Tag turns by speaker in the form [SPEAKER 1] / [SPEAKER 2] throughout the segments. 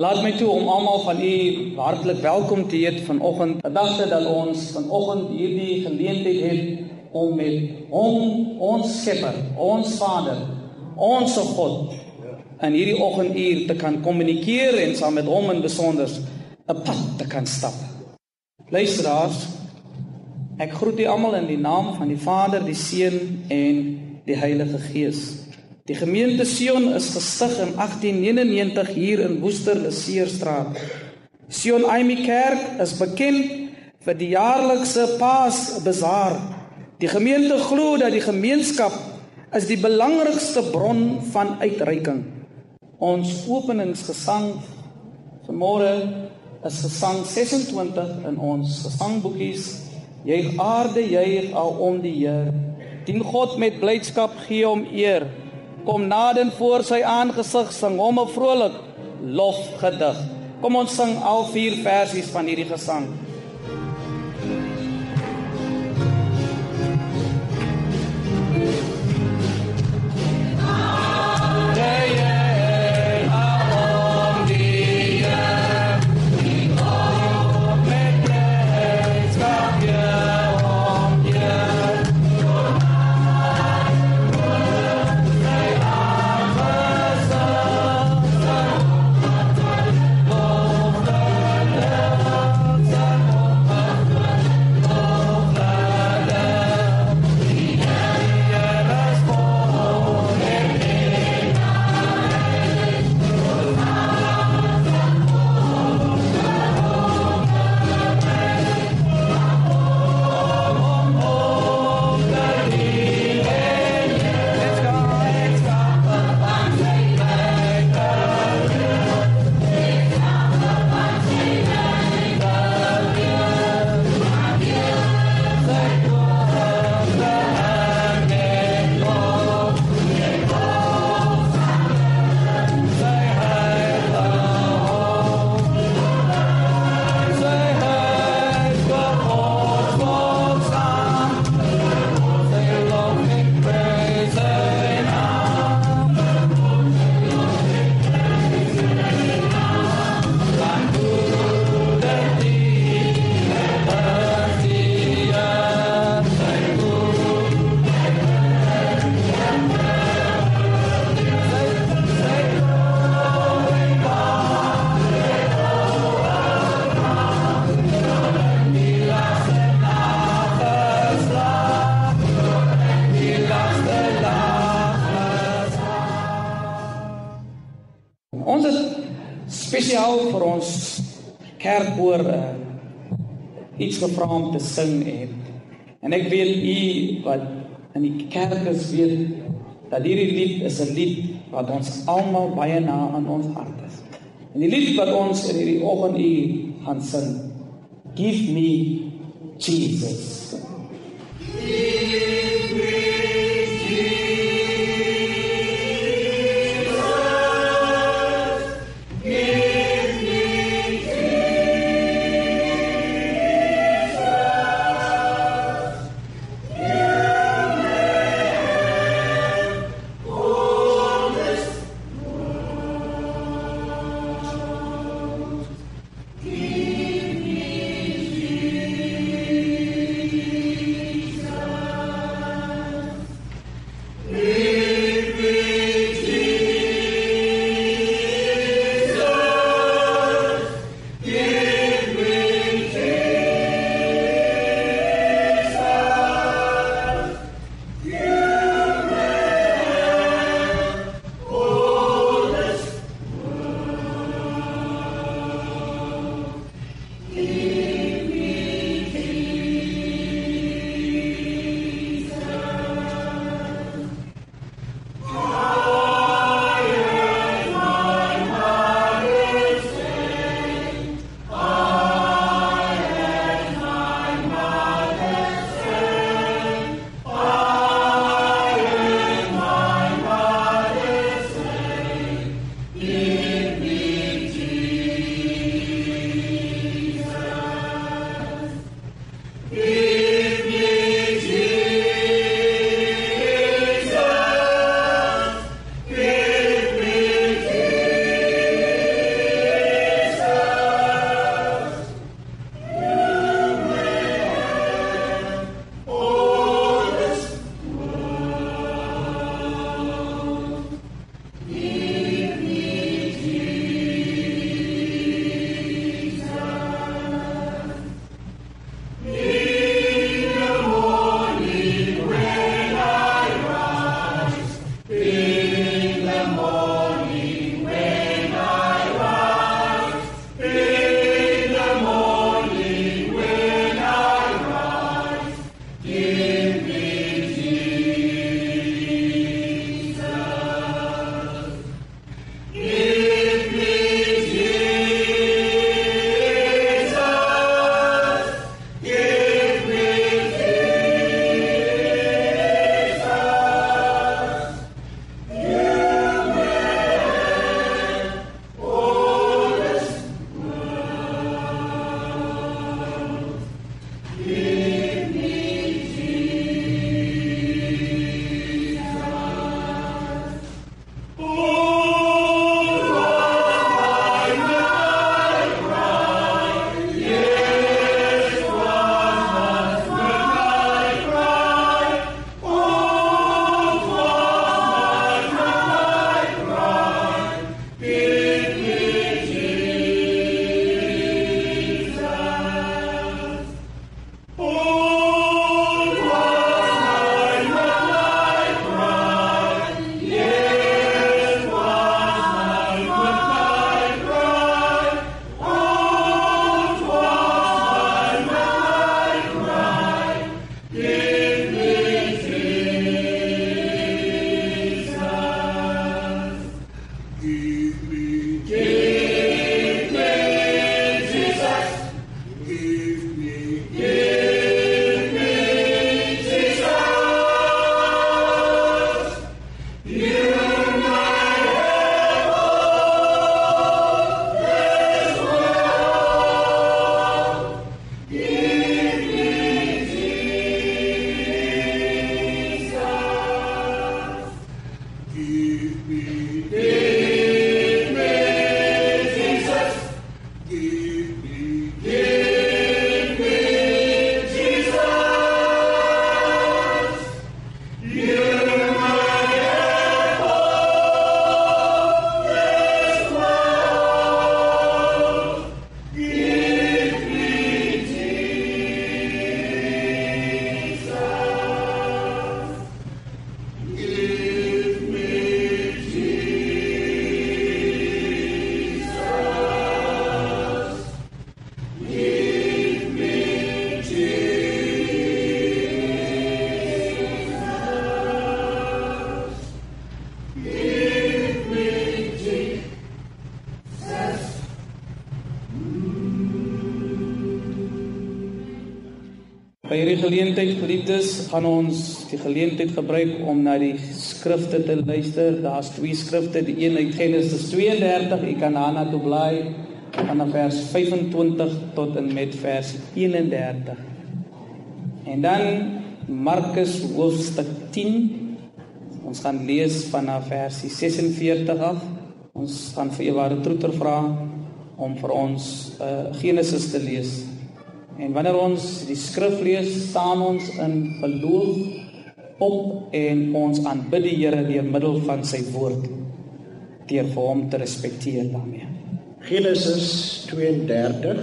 [SPEAKER 1] Laat my toe om almal van u hartlik welkom te heet vanoggend. Dag dat ons vanoggend hierdie geleentheid het om met hom, ons Skepper, ons Vader, ons God in hierdie oggenduur te kan kommunikeer en saam met hom in besonder 'n pad te kan stap. Luisteraars, ek groet u almal in die naam van die Vader, die Seun en die Heilige Gees. Die gemeente Sion is gestig in 1899 hier in Woester Leseerstraat. Sion Aimi Kerk is bekend vir die jaarlikse Paasbazaar. Die gemeente glo dat die gemeenskap is die belangrikste bron van uitreiking. Ons openingsgesang vanmôre is gesang 26 in ons gesangboekies. Jy aarde juig al om die Heer. Dien God met blydskap gee hom eer kom naden voor sy aangesig sing hom 'n vrolik lofgedig. Kom ons sing al vier versies van hierdie gesang. Gevra om te sing en en ek weet u wat in die kerk is weet dat hierdie lied is 'n lied wat ons almal baie na aan ons hart is. En die lied wat ons in hierdie oggend u gaan sing, Give me Jesus. Give hierdie geleentheid, geliefdes, gaan ons die geleentheid gebruik om na die skrifte te luister. Daar's twee skrifte, die een uit Genesis 32, ek kan daarna toe bly vanaf vers 25 tot en met vers 31. En dan Markus hoofstuk 10. Ons gaan lees vanaf vers 46 af. Ons gaan vir Eware Troeter vra om vir ons uh, Genesis te lees. En wanneer ons die skrif lees, staan ons in geloof op en ons aanbid die Here deur middel van sy woord deur vir hom te respekteer daarmee.
[SPEAKER 2] Genesis 32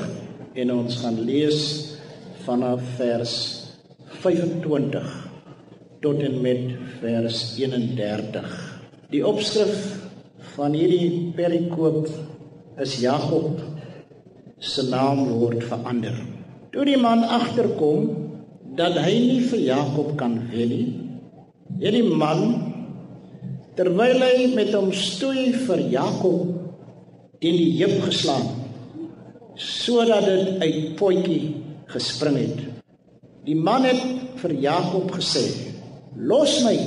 [SPEAKER 2] en ons gaan lees vanaf vers 25 tot en met vers 31. Die opskrif van hierdie perikoop is Jakob se naam word verander. Toe die man agterkom dat hy nie vir Jakob kan wen nie, het die man terwyl hy met hom stoei vir Jakob teen die heup geslaan sodat dit uit potjie gespring het. Die man het vir Jakob gesê: "Los my,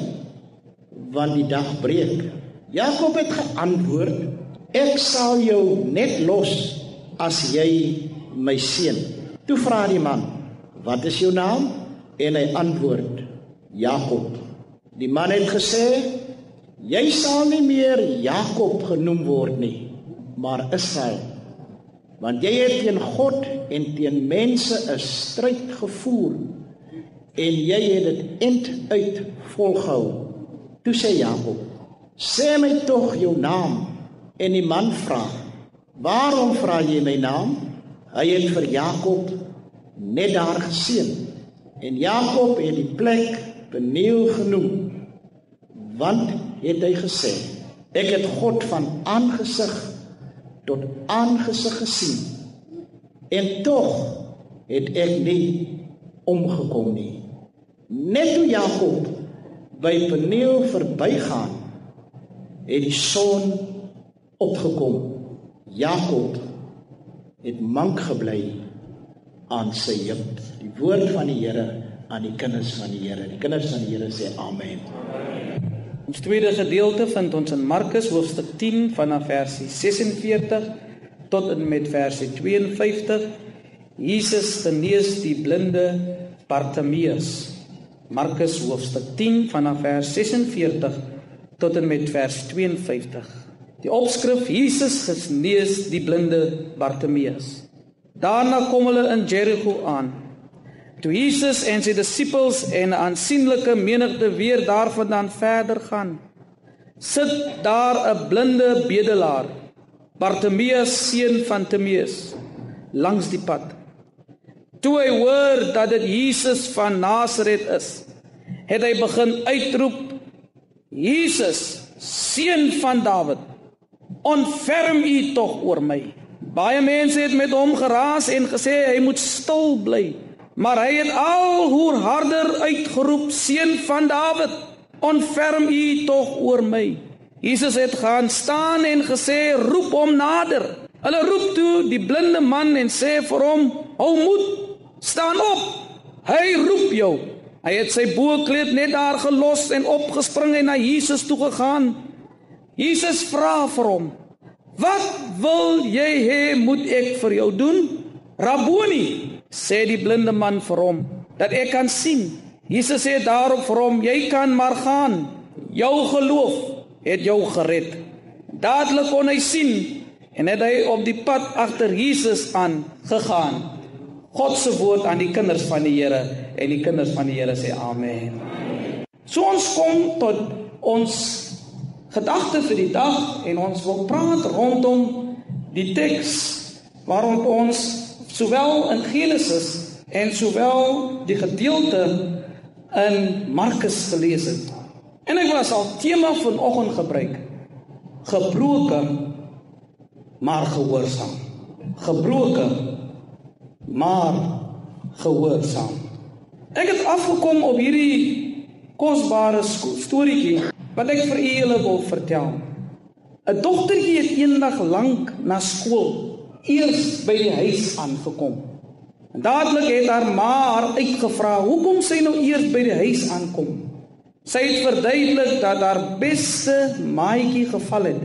[SPEAKER 2] want die dag breek." Jakob het geantwoord: "Ek sal jou net los as jy my seën." Toe vra die man: "Wat is jou naam?" En hy antwoord: "Jakob." Die man het gesê: "Jy sal nie meer Jakob genoem word nie, maar Israel, want jy het teen God en teen mense 'n stryd gevoer en jy het dit end uit volgehou." Toe sê Jakob: "Sê my tog jou naam." En die man vra: "Waarom vra jy my naam?" Hy het vir Jakob net daar geseën en Jakob het die plek Peniel genoem want het hy gesê ek het God van aangesig tot aangesig gesien en tog het ek nie omgekom nie. Net toe Jakob by Peniel verbygaan het die son opgekom. Jakob het mank gebly aan sy heup. Die woord van die Here aan die kinders van die Here. Die kinders van die Here sê amen.
[SPEAKER 1] Ons tweede gedeelte vind ons in Markus hoofstuk 10 vanaf versie 46 tot en met versie 52. Jesus genees die blinde Bartimeus. Markus hoofstuk 10 vanaf vers 46 tot en met vers 52. Die opskrif Jesus genees die blinde Bartimeus. Daarna kom hulle in Jerigo aan. Toe Jesus en sy disippels en 'n aansienlike menigte weer daarvandaan verder gaan, sit daar 'n blinde bedelaar, Bartimeus seun van Timeus, langs die pad. Toe hy hoor dat dit Jesus van Nasaret is, het hy begin uitroep: Jesus, seun van Dawid, ontferm U tog oor my. Baie mense het met hom geraas en gesê hy moet stil bly. Maar hy het al hoe harder uitgeroep: Seun van Dawid, ontferm U tog oor my. Jesus het gaan staan en gesê: Roep hom nader. Hulle roep toe die blinde man en sê vir hom: Hou moed, staan op. Hy roep jou. Hy het sy boekleed net daar gelos en opgespring en na Jesus toe gegaan. Jesus vra vir hom: "Wat wil jy hê moet ek vir jou doen?" "Rabboni," sê die blinde man vir hom, "dat ek kan sien." Jesus sê daarop vir hom: "Jy kan maar gaan. Jou geloof het jou gered." Dadelik kon hy sien en het hy op die pad agter Jesus aan gegaan. God se woord aan die kinders van die Here en die kinders van die Here sê amen. So ons kom tot ons gedagte vir die dag en ons wil praat rondom die teks waarop ons sowel in Genesis en sowel die gedeelte in Markus gelees het. En ek was al tema vanoggend gebruik. Gebroken maar gehoorsaam. Gebroken maar gehoorsaam. Ek het afgekom op hierdie kosbare storieetjie wat ek vir julle wil vertel. 'n Dogtertjie het eendag lank na skool eers by die huis aangekom. En dadelik het haar ma haar uitgevra hoekom sy nou eers by die huis aankom. Sy het verduidelik dat haar beste maatjie geval het.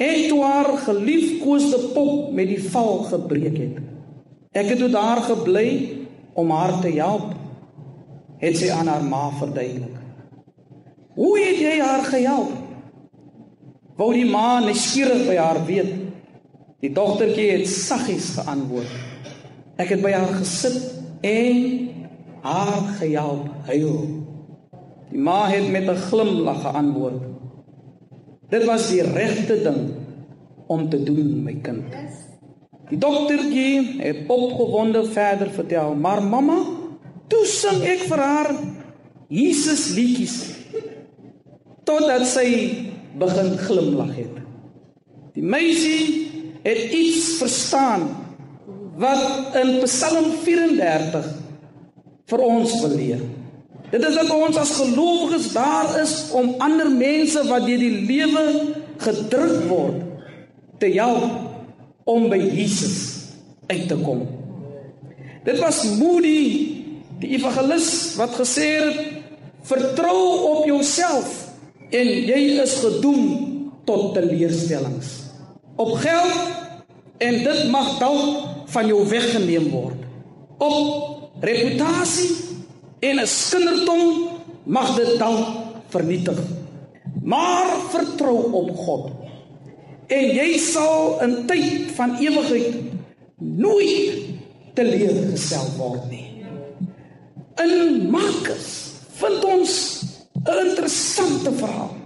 [SPEAKER 1] En toe haar geliefkoeste pop met die val gebreek het. Ek het toe daar gebly om haar te help. Het sy aan haar ma verduidelik. Hoe het jy haar gehelp? Wou die ma neskierig by haar weet. Die dogtertjie het saggies geantwoord. Ek het by haar gesit en haar gehelp huil. Die ma het met 'n glimlag geantwoord. Dit was die regte ding om te doen, my kind. Die dogtertjie het opgewonde verder vertel, maar mamma, toe sing ek vir haar Jesus liedjies totdat sy begin glimlag het. Die meisie het iets verstaan wat in Psalm 34 vir ons wil leer. Dit is dat ons as gelowiges daar is om ander mense wat deur die lewe gedruk word te help om by Jesus uit te kom. Dit was Moody, die evangelis wat gesê het: "Vertrou op jouself en jy is gedoem tot teleurstellings. Op geld en dit mag dalk van jou weggeneem word. Op reputasie en 'n skindertong mag dit dalk vernietig. Maar vertrou op God en jy sal in tyd van ewigheid nooit teleurgestel word nie. In Markus vind ons 'n interessante verhaal.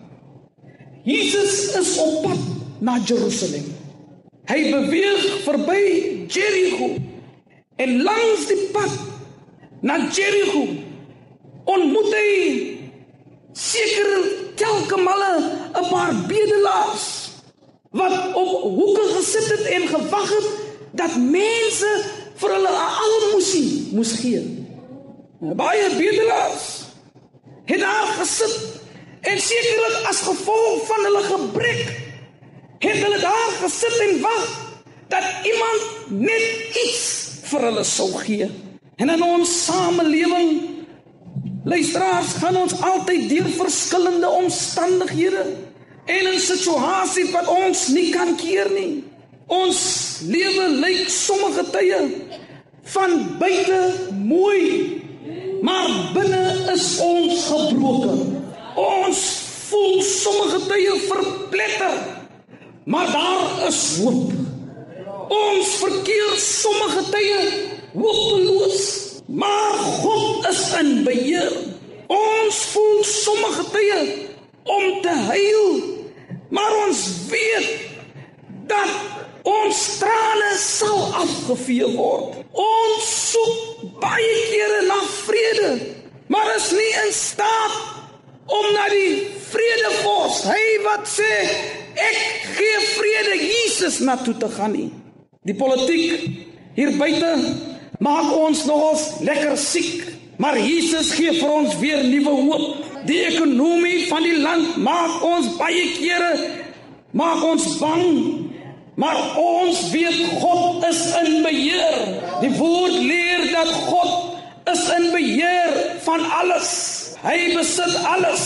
[SPEAKER 1] Jesus is op pad na Jerusalem. Hy beweeg verby Jericho en langs die pad na Jericho ontmoet hy seker telke male 'n paar bedelaars wat op hoeke gesit het en gewag het dat mense vir hulle 'n almoesie moes gee. Baie bedelaars het daar gesit en sekerlik as gevolg van hulle gebrek het hulle daar gesit en wag dat iemand net iets vir hulle sou gee. En in ons samelewing luisteraars gaan ons altyd deur verskillende omstandighede en in situasies wat ons nie kan keer nie. Ons lewe lyk sommige tye van buite mooi, maar binne is ons gebroken. Ons voel sommige tye verpletter, maar daar is hoop. Ons verkeer sommige tye hopeloos, maar God is in beheer. Ons voel sommige tye om te huil, maar ons weet dat Ons trane sal afgevee word. Ons soek baie kere na vrede, maar is nie in staat om na die vredevors, hy wat sê ek gee vrede Jesus na toe te gaan nie. Die politiek hier buite maak ons nogals lekker siek, maar Jesus gee vir ons weer nuwe hoop. Die ekonomie van die land maak ons baie kere maak ons bang Maar ons weet God is in beheer. Die woord leer dat God is in beheer van alles. Hy besit alles.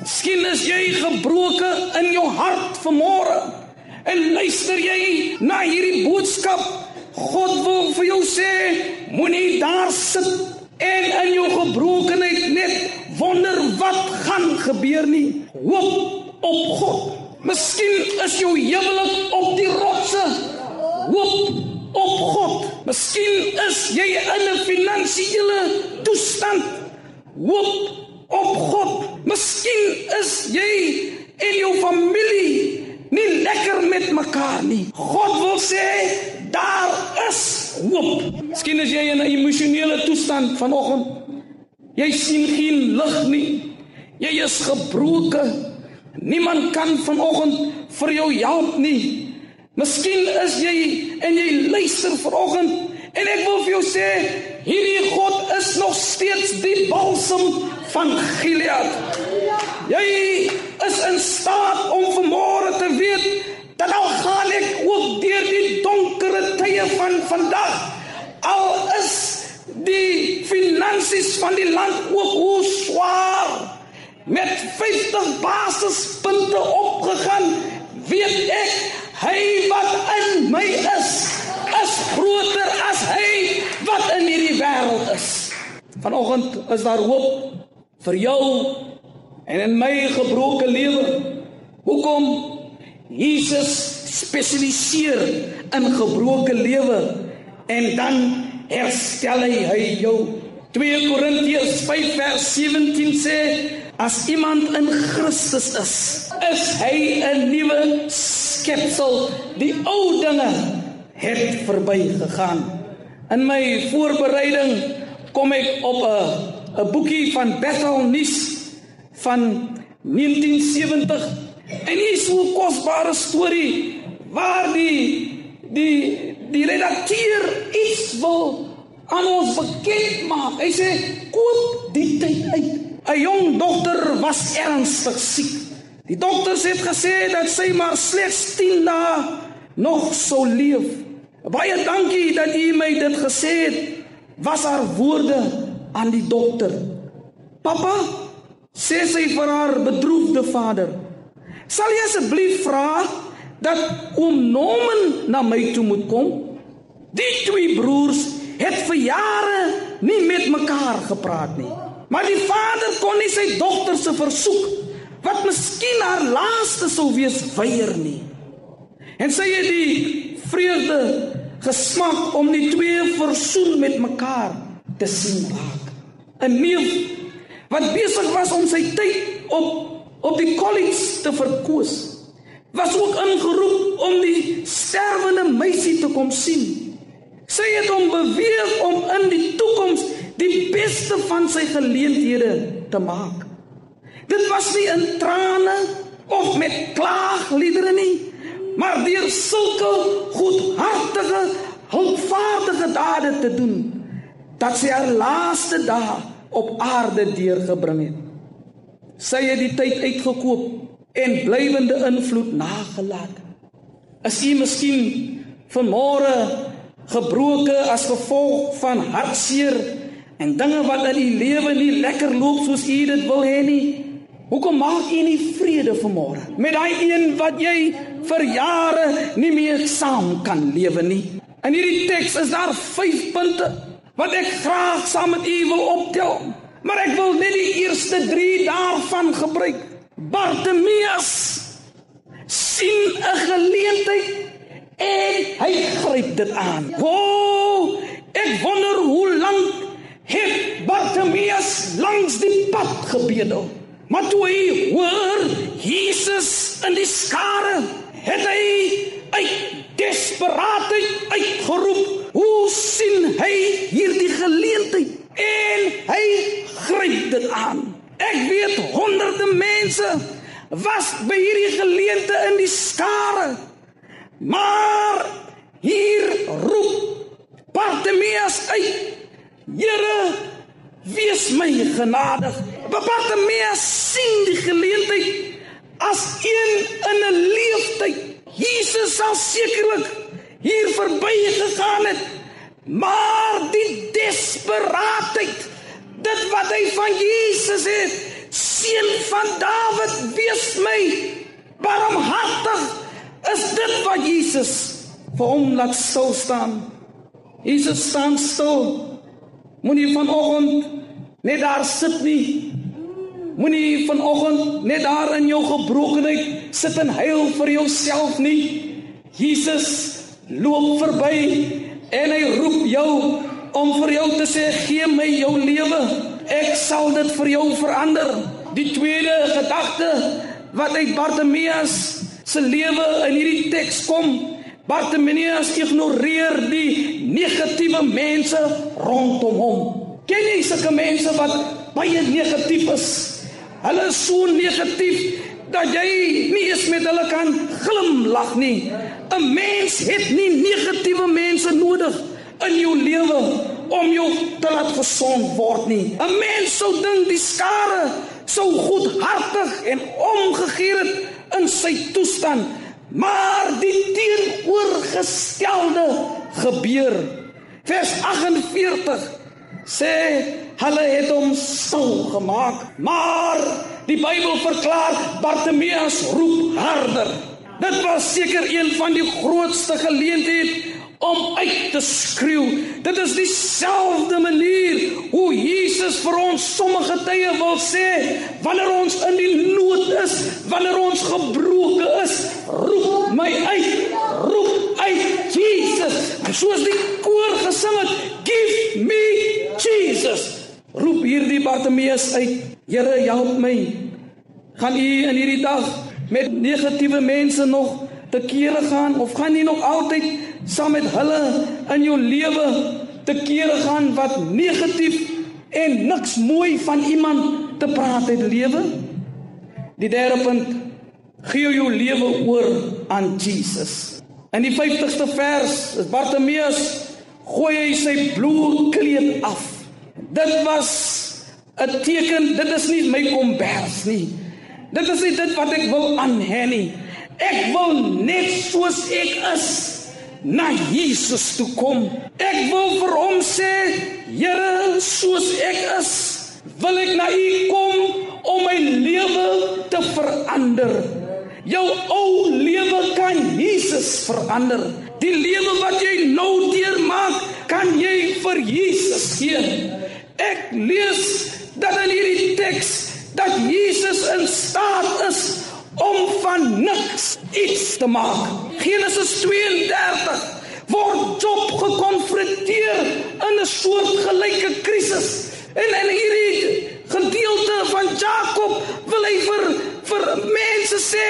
[SPEAKER 1] Miskien is jy gebroken in jou hart vanmôre. En luister jy na hierdie boodskap? God wil vir jou sê, moenie daar sit en in jou gebrokenheid net wonder wat gaan gebeur nie. Hoop op God. Miskien is jou huwelik op die rotse. Hoop op God. Miskien is jy in 'n finansiële toestand. Hoop op God. Miskien is jy en jou familie nie lekker met mekaar nie. God wil sê daar is hoop. Miskien is jy in 'n emosionele toestand vanoggend. Jy sien geen lig nie. Jy is gebroken. Niemand kan vanoggend vir jou help nie. Miskien is jy en jy luister vanoggend en ek wil vir jou sê hierdie God is nog steeds die balsam van Gilead. Jy is in staat om vanmôre te weet dat al gaan ek ook deur die donkere tye van vandag al is die finansies van die land ook hoe swaar met 50 basispunte opgegaan, weet ek hy wat in my is, is groter as hy wat in hierdie wêreld is. Vanoggend is daar hoop vir jou en in my gebroke lewe. Hoekom Jesus spesialiseer in gebroke lewe en dan herstel hy, hy jou 2 Korintiërs 5 vers 17 sê As iemand in Christus is, is hy 'n nuwe skepsel. Die ou dinge het verbygegaan. In my voorbereiding kom ek op 'n 'n boekie van Bethel Nuus van 1970. En hier is 'n kosbare storie waar die die die redakteur iets wil aan ons bekend maak. Hy sê koop die tyd uit. 'n jong dogter was ernstig siek. Die dokters het gesê dat sy maar slegs 10 dae nog sou leef. Baie dankie dat u my dit gesê het. Was haar woorde aan die dokter. Pappa, sê sy vir haar bedroefde vader, sal jy asseblief vra dat oom Norman na my toe moet kom? Die twee broers het vir jare nie met mekaar gepraat nie. Maar die vader kon nie sy dogter se versoek wat miskien haar laaste sou wees weier nie. En sy het die vreugde gesmaak om die twee versoen met mekaar te sien raak. 'n Neef wat besig was om sy tyd op op die kollege te verkoos, was ook ingeroep om die sterwende meisie te kom sien. Sy het hom beweeg om in die toekoms die beste van sy geleenthede te maak. Dit was nie in trane of met klaagliedere nie, maar deur sulke goedhartige, hulpvaardige dade te doen dat sy haar laaste dae op aarde deurgebring het. Sy het die tyd uitgekoop en blywende invloed nagelaat. Is u miskien vanmôre gebroke as gevolg van hartseer en dinge wat in u lewe nie lekker loop soos u dit wil hê nie. Hoekom maak u nie vrede vanmôre met daai een wat jy vir jare nie meer saam kan lewe nie? In hierdie teks is daar 5 punte wat ek graag saam met u wil optel. Maar ek wil net die eerste 3 daarvan gebruik. Bartimeus sien 'n geleentheid en hy gryp dit aan. Wo, ek wonder hoe lank het Bartimeus langs die pad gebedel. Maar toe hy hoor Jesus in die skare, het hy uit desperaatheid uitgeroep. Hoe sien hy hierdie geleentheid? En hy gryp dit aan. Ek weet honderde mense was by hierdie geleentheid in die skare. Maar hier roep Bartimeus uit: Here, wees my genadig. Bartimeus sien die geleentheid as een in 'n leeftyd Jesus sal sekerlik hier verby gegaan het. Maar die desperaatheid, dit wat hy van Jesus het, seun van Dawid, wees my barmhartig. Is dit wat Jesus vir hom laat stil staan? Jesus staan stil. Moenie vanoggend net daar sit nie. Moenie vanoggend net daar in jou gebrokenheid sit en huil vir jouself nie. Jesus loop verby en hy roep jou om vir jou te sê gee my jou lewe. Ek sal dit vir jou verander. Die tweede gedagte wat uit Bartimeus se lewe in hierdie teks kom, Bartimeus ignoreer die negatiewe mense rondom hom. Ken jy sulke mense wat baie negatief is? Hulle is so negatief dat jy nie eens met hulle kan glimlag nie. 'n Mens het nie negatiewe mense nodig in jou lewe om jou te laat gesond word nie. 'n Mens sou dink die skare sou goedhartig en omgegee het in sy toestand, maar die teenoorgestelde gebeur. Vers 48 sê hulle het hom stil gemaak maar die Bybel verklaar Bartimeus roep harder dit was seker een van die grootste geleenthede om uit te skreeu dit is dieselfde manier hoe Jesus vir ons sommige tye wil sê wanneer ons in die nood is wanneer ons gebroke is roep my uit roep uit Jesus soos die koor gesing het give me Jesus. Roep hierdie Bartimeus uit. Here, help my. Gaan u in hierdie dag met negatiewe mense nog te kere gaan of gaan u nog altyd saam met hulle in jou lewe te kere gaan wat negatief en niks mooi van iemand te praat het lewe? Die derde punt, gee jou lewe oor aan Jesus. In die 50ste vers is Bartimeus gooi hy sy bloedkleed af. Dit was 'n teken, dit is nie my kombers nie. Dit is nie dit wat ek wil aanhê nie. Ek wil net soos ek is na Jesus toe kom. Ek wil vir hom sê, Here, soos ek is, wil ek na U kom om my lewe te verander. Jou ou lewe kan Jesus verander. Die lewe wat jy nou deurmaak, kan jy vir Jesus gee. Ek lees dat in hierdie teks dat Jesus in staat is om van niks iets te maak. Genesis 32 word Job gekonfronteer in 'n soortgelyke krisis. En in hierdie gedeelte van Jakob wil hy vir vir mense sê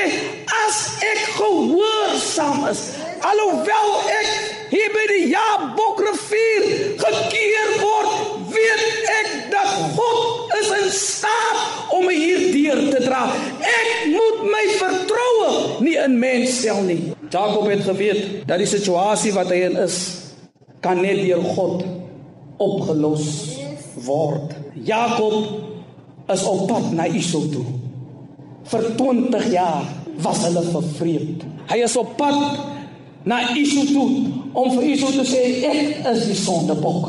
[SPEAKER 1] as ek gehoorsaam is alhoewel ek hier by die Jabokrivier gekeer word weet ek dat God is in staat om my hierdeur te dra ek moet my vertroue nie in mens stel nie Jakob het geweet dat die situasie wat hy in is kan net deur God opgelos word Jakob is op pad na Israel toe vir 20 jaar was hulle vervreemd. Hy is op pad na Israel toe om vir Israel te sê ek is die sondebok.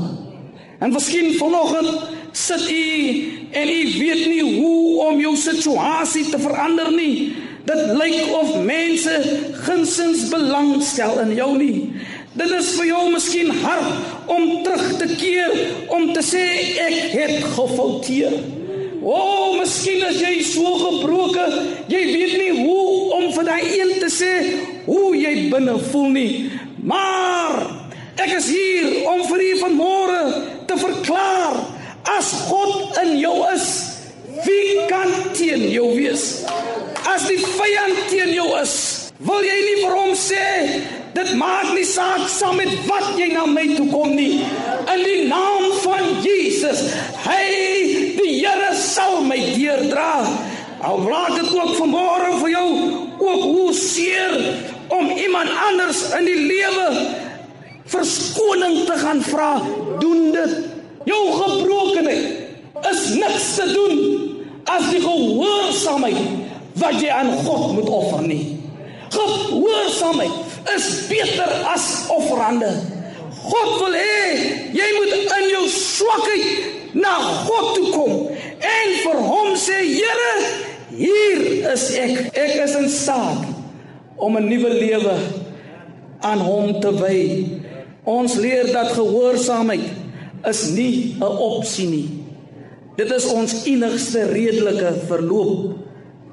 [SPEAKER 1] En miskien vanoggend sit u en u weet nie hoe om jou situasie te verander nie. Dit lyk of mense gunsins belangstel in jou nie. Dit is vir jou miskien hard om terug te keer om te sê ek het gefouteer. O, oh, miskien is jy so gebroken, jy weet nie hoe om vir daai een te sê hoe jy binne voel nie. Maar ek is hier om vir u vanmôre te verklaar as God in jou is, wie kan teen jou wees? As die vyand teen jou is, wil jy nie vir hom sê Dit maak nie saak saam met wat jy na my toe kom nie. In die naam van Jesus, hy die Here sal my deurdra. Al raak dit ook vanmôre vir jou ook hoe seer om iemand anders in die lewe verskoning te gaan vra, doen dit. Jou gebrokenheid is niks te doen as die gehoorsaamheid wat jy aan God moet offer nie. Gehoorsaamheid is beter as offerande. God wil hê jy moet in jou swakheid na God toe kom en vir hom sê Here, hier is ek. Ek is in staat om 'n nuwe lewe aan hom te wy. Ons leer dat gehoorsaamheid is nie 'n opsie nie. Dit is ons enigste redelike verloop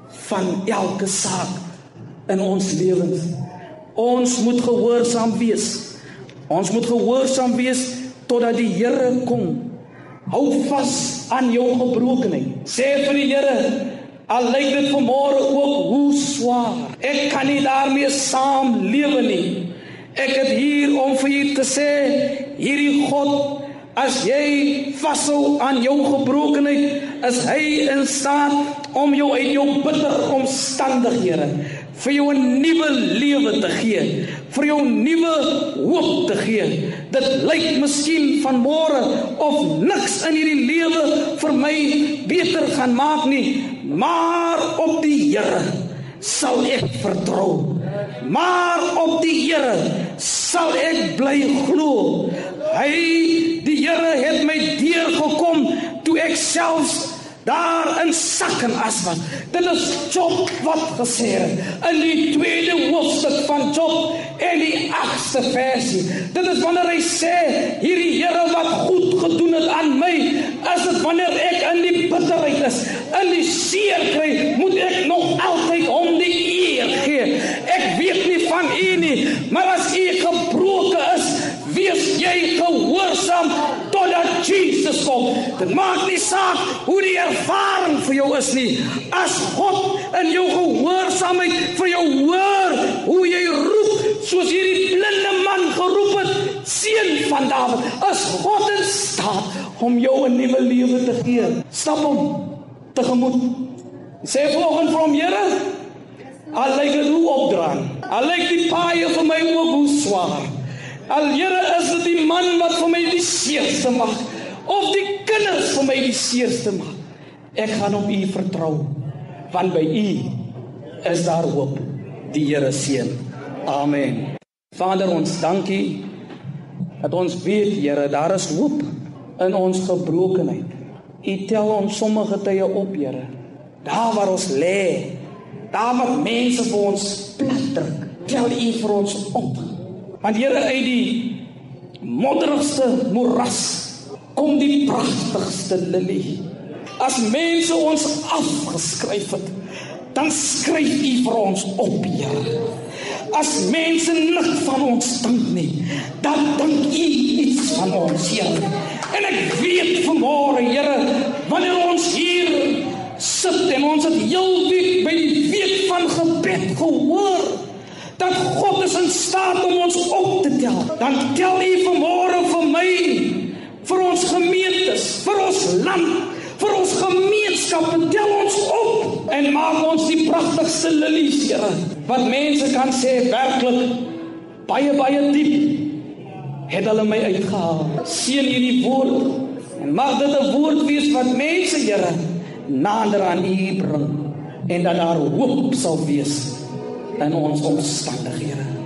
[SPEAKER 1] van elke saak in ons lewens. Ons moet gehoorsaam wees. Ons moet gehoorsaam wees totdat die Here kom. Hou vas aan jou gebrokenheid. Sê vir die Here, al lyk dit vanmôre ook hoe swaar. Ek kan nie daarmee saam lewe nie. Ek het hier om vir u te sê, hierdie God As jy vashou aan jou gebrokenheid, is hy in staat om jou uit jou bitter omstandighede vir jou 'n nuwe lewe te gee, vir jou nuwe hoop te gee. Dit lyk miskien van môre of niks in hierdie lewe vir my beter gaan maak nie, maar op die Here sal ek vertrou. Maar op die Here sal ek bly glo. Hy die Here het my deurgekom toe ek selfs daar in sak en as was. Dit is Job wat gesê het in die tweede hoofstuk van Job en die 8ste versie. Dit is wanneer hy sê hierdie Here wat goed gedoen het aan my, as dit wanneer ek in die bitterheid is, in die seer kry, moet ek nog altyd hom die eer gee. Ek weet nie van u nie, maar as u gebroken is, wees jy gehoorsaam totdat Jesus kom. Dit maak nie saak hoe die ervaring vir jou is nie. As God in jou gehoorsaamheid vir jou hoor hoe jy roep soos hierdie blinde man geroep het, seun van Dawid, is God in staat om jou 'n nuwe lewe te gee. Stap hom tegemoet. Sê volgens van Here, al lyk dit hoe opdraan. Al lyk die paai vir my ook hoe swaar. Al Here is dit die man wat vir my die seerste mag of die kinders vir my die seerste mag. Ek gaan op U vertrou want by U is daar hoop. Die Here seën. Amen. Vader ons dankie dat ons weet Here daar is hoop in ons gebrokenheid. U tel ons sommige tye op Here. Daar waar ons lê, daar waar mense vir ons plat druk, tel U vir ons op. Want Here uit die modderigste moeras kom die pragtigste lilie. As mense ons afgeskryf het, dan skryf U vir ons op, Here. As mense nik van ons dink nie, dan dink U iets van ons, Here. En ek weet vanmôre, Here, wanneer ons hier sit en ons het heel week by die van gebed gehoor, dat God is in staat om ons op te tel. Dan tel U vanmôre vir my, vir ons gemeentes, vir ons land, vir ons gemeenskap, tel ons op en maak ons die pragtigste lilies, Here. Wat mense kan sê werklik baie baie diep het hulle my uitgehaal. Seën hierdie woord en mag dit 'n woord wees wat mense, Here, nader aan U bring en dat daar hoop sal wees in ons omstandighede.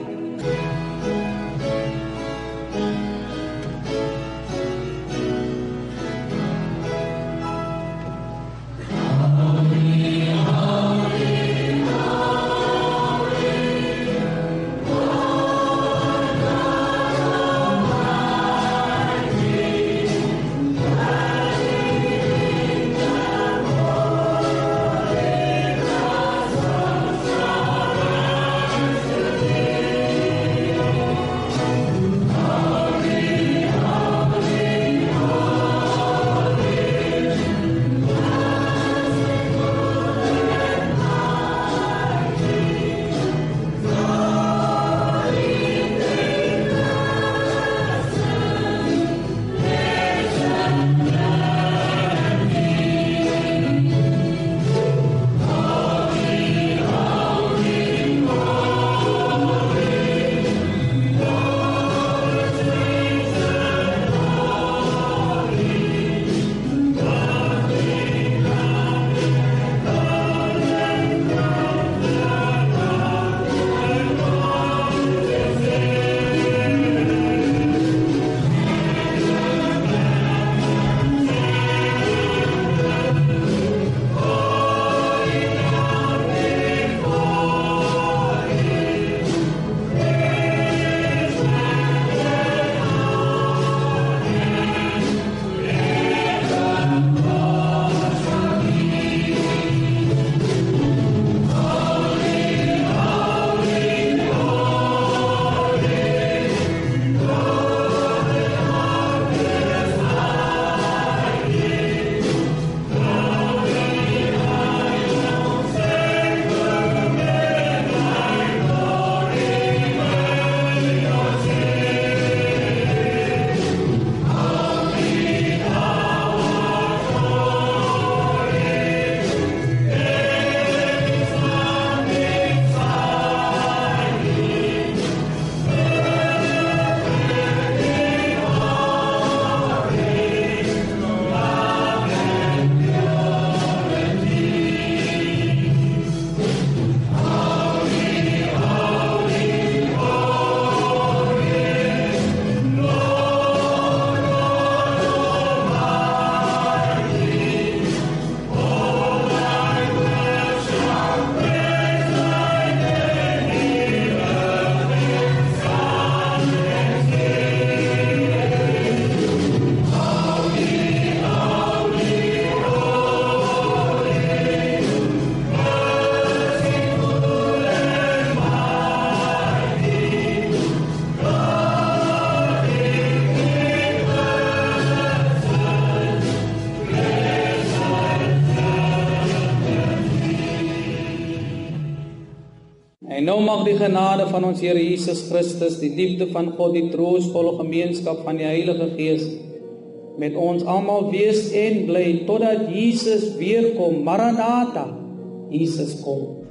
[SPEAKER 1] Genade van ons Here Jesus Christus, die liefde van God, die troostvolle gemeenskap van die Heilige Gees met ons almal wees en bly totdat Jesus weer kom. Maranatha. Jesus kom.